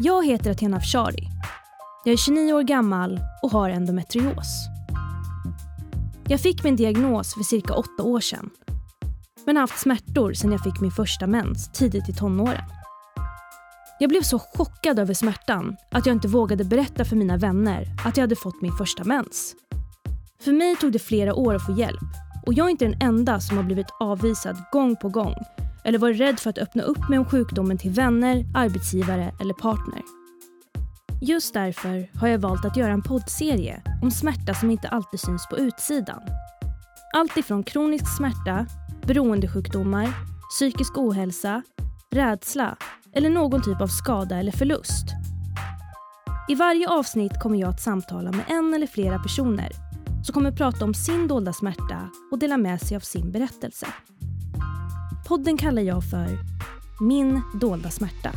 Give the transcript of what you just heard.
Jag heter Athena Afshari. Jag är 29 år gammal och har endometrios. Jag fick min diagnos för cirka åtta år sedan men har haft smärtor sedan jag fick min första mens tidigt i tonåren. Jag blev så chockad över smärtan att jag inte vågade berätta för mina vänner att jag hade fått min första mens. För mig tog det flera år att få hjälp och jag är inte den enda som har blivit avvisad gång på gång eller varit rädd för att öppna upp mig om sjukdomen till vänner, arbetsgivare eller partner. Just därför har jag valt att göra en poddserie om smärta som inte alltid syns på utsidan. Allt ifrån kronisk smärta, beroendesjukdomar, psykisk ohälsa, rädsla eller någon typ av skada eller förlust. I varje avsnitt kommer jag att samtala med en eller flera personer som kommer prata om sin dolda smärta och dela med sig av sin berättelse. Podden kallar jag för Min dolda smärta.